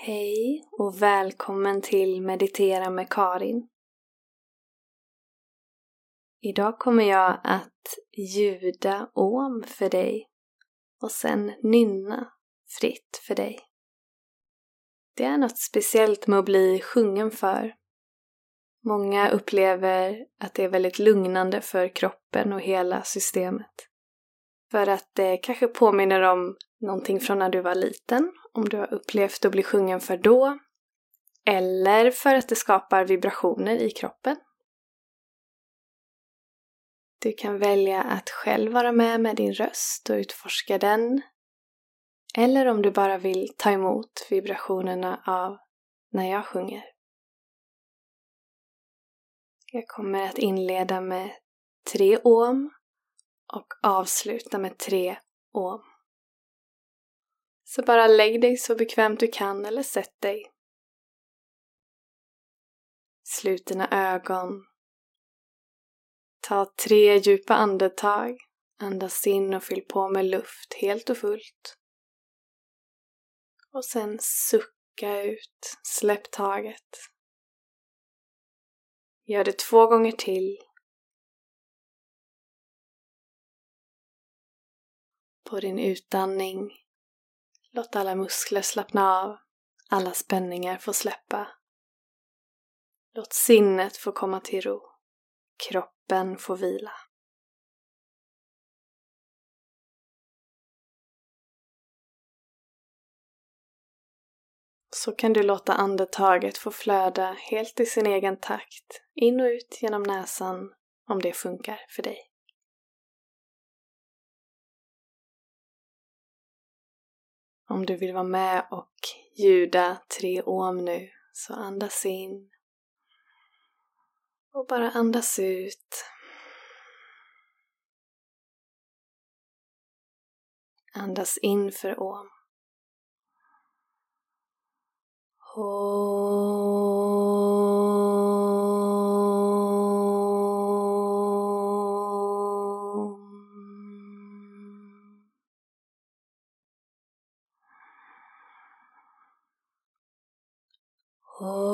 Hej och välkommen till Meditera med Karin. Idag kommer jag att ljuda om för dig och sen nynna fritt för dig. Det är något speciellt med att bli sjungen för. Många upplever att det är väldigt lugnande för kroppen och hela systemet. För att det kanske påminner om någonting från när du var liten, om du har upplevt att bli sjungen för då. Eller för att det skapar vibrationer i kroppen. Du kan välja att själv vara med med din röst och utforska den. Eller om du bara vill ta emot vibrationerna av när jag sjunger. Jag kommer att inleda med tre om och avsluta med tre om. Så bara lägg dig så bekvämt du kan eller sätt dig. Slut dina ögon. Ta tre djupa andetag. Andas in och fyll på med luft helt och fullt. Och sen sucka ut. Släpp taget. Gör det två gånger till. På din utandning Låt alla muskler slappna av, alla spänningar få släppa. Låt sinnet få komma till ro, kroppen få vila. Så kan du låta andetaget få flöda helt i sin egen takt, in och ut genom näsan om det funkar för dig. Om du vill vara med och ljuda tre om nu, så andas in. Och bara andas ut. Andas in för om. Oh.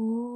Om.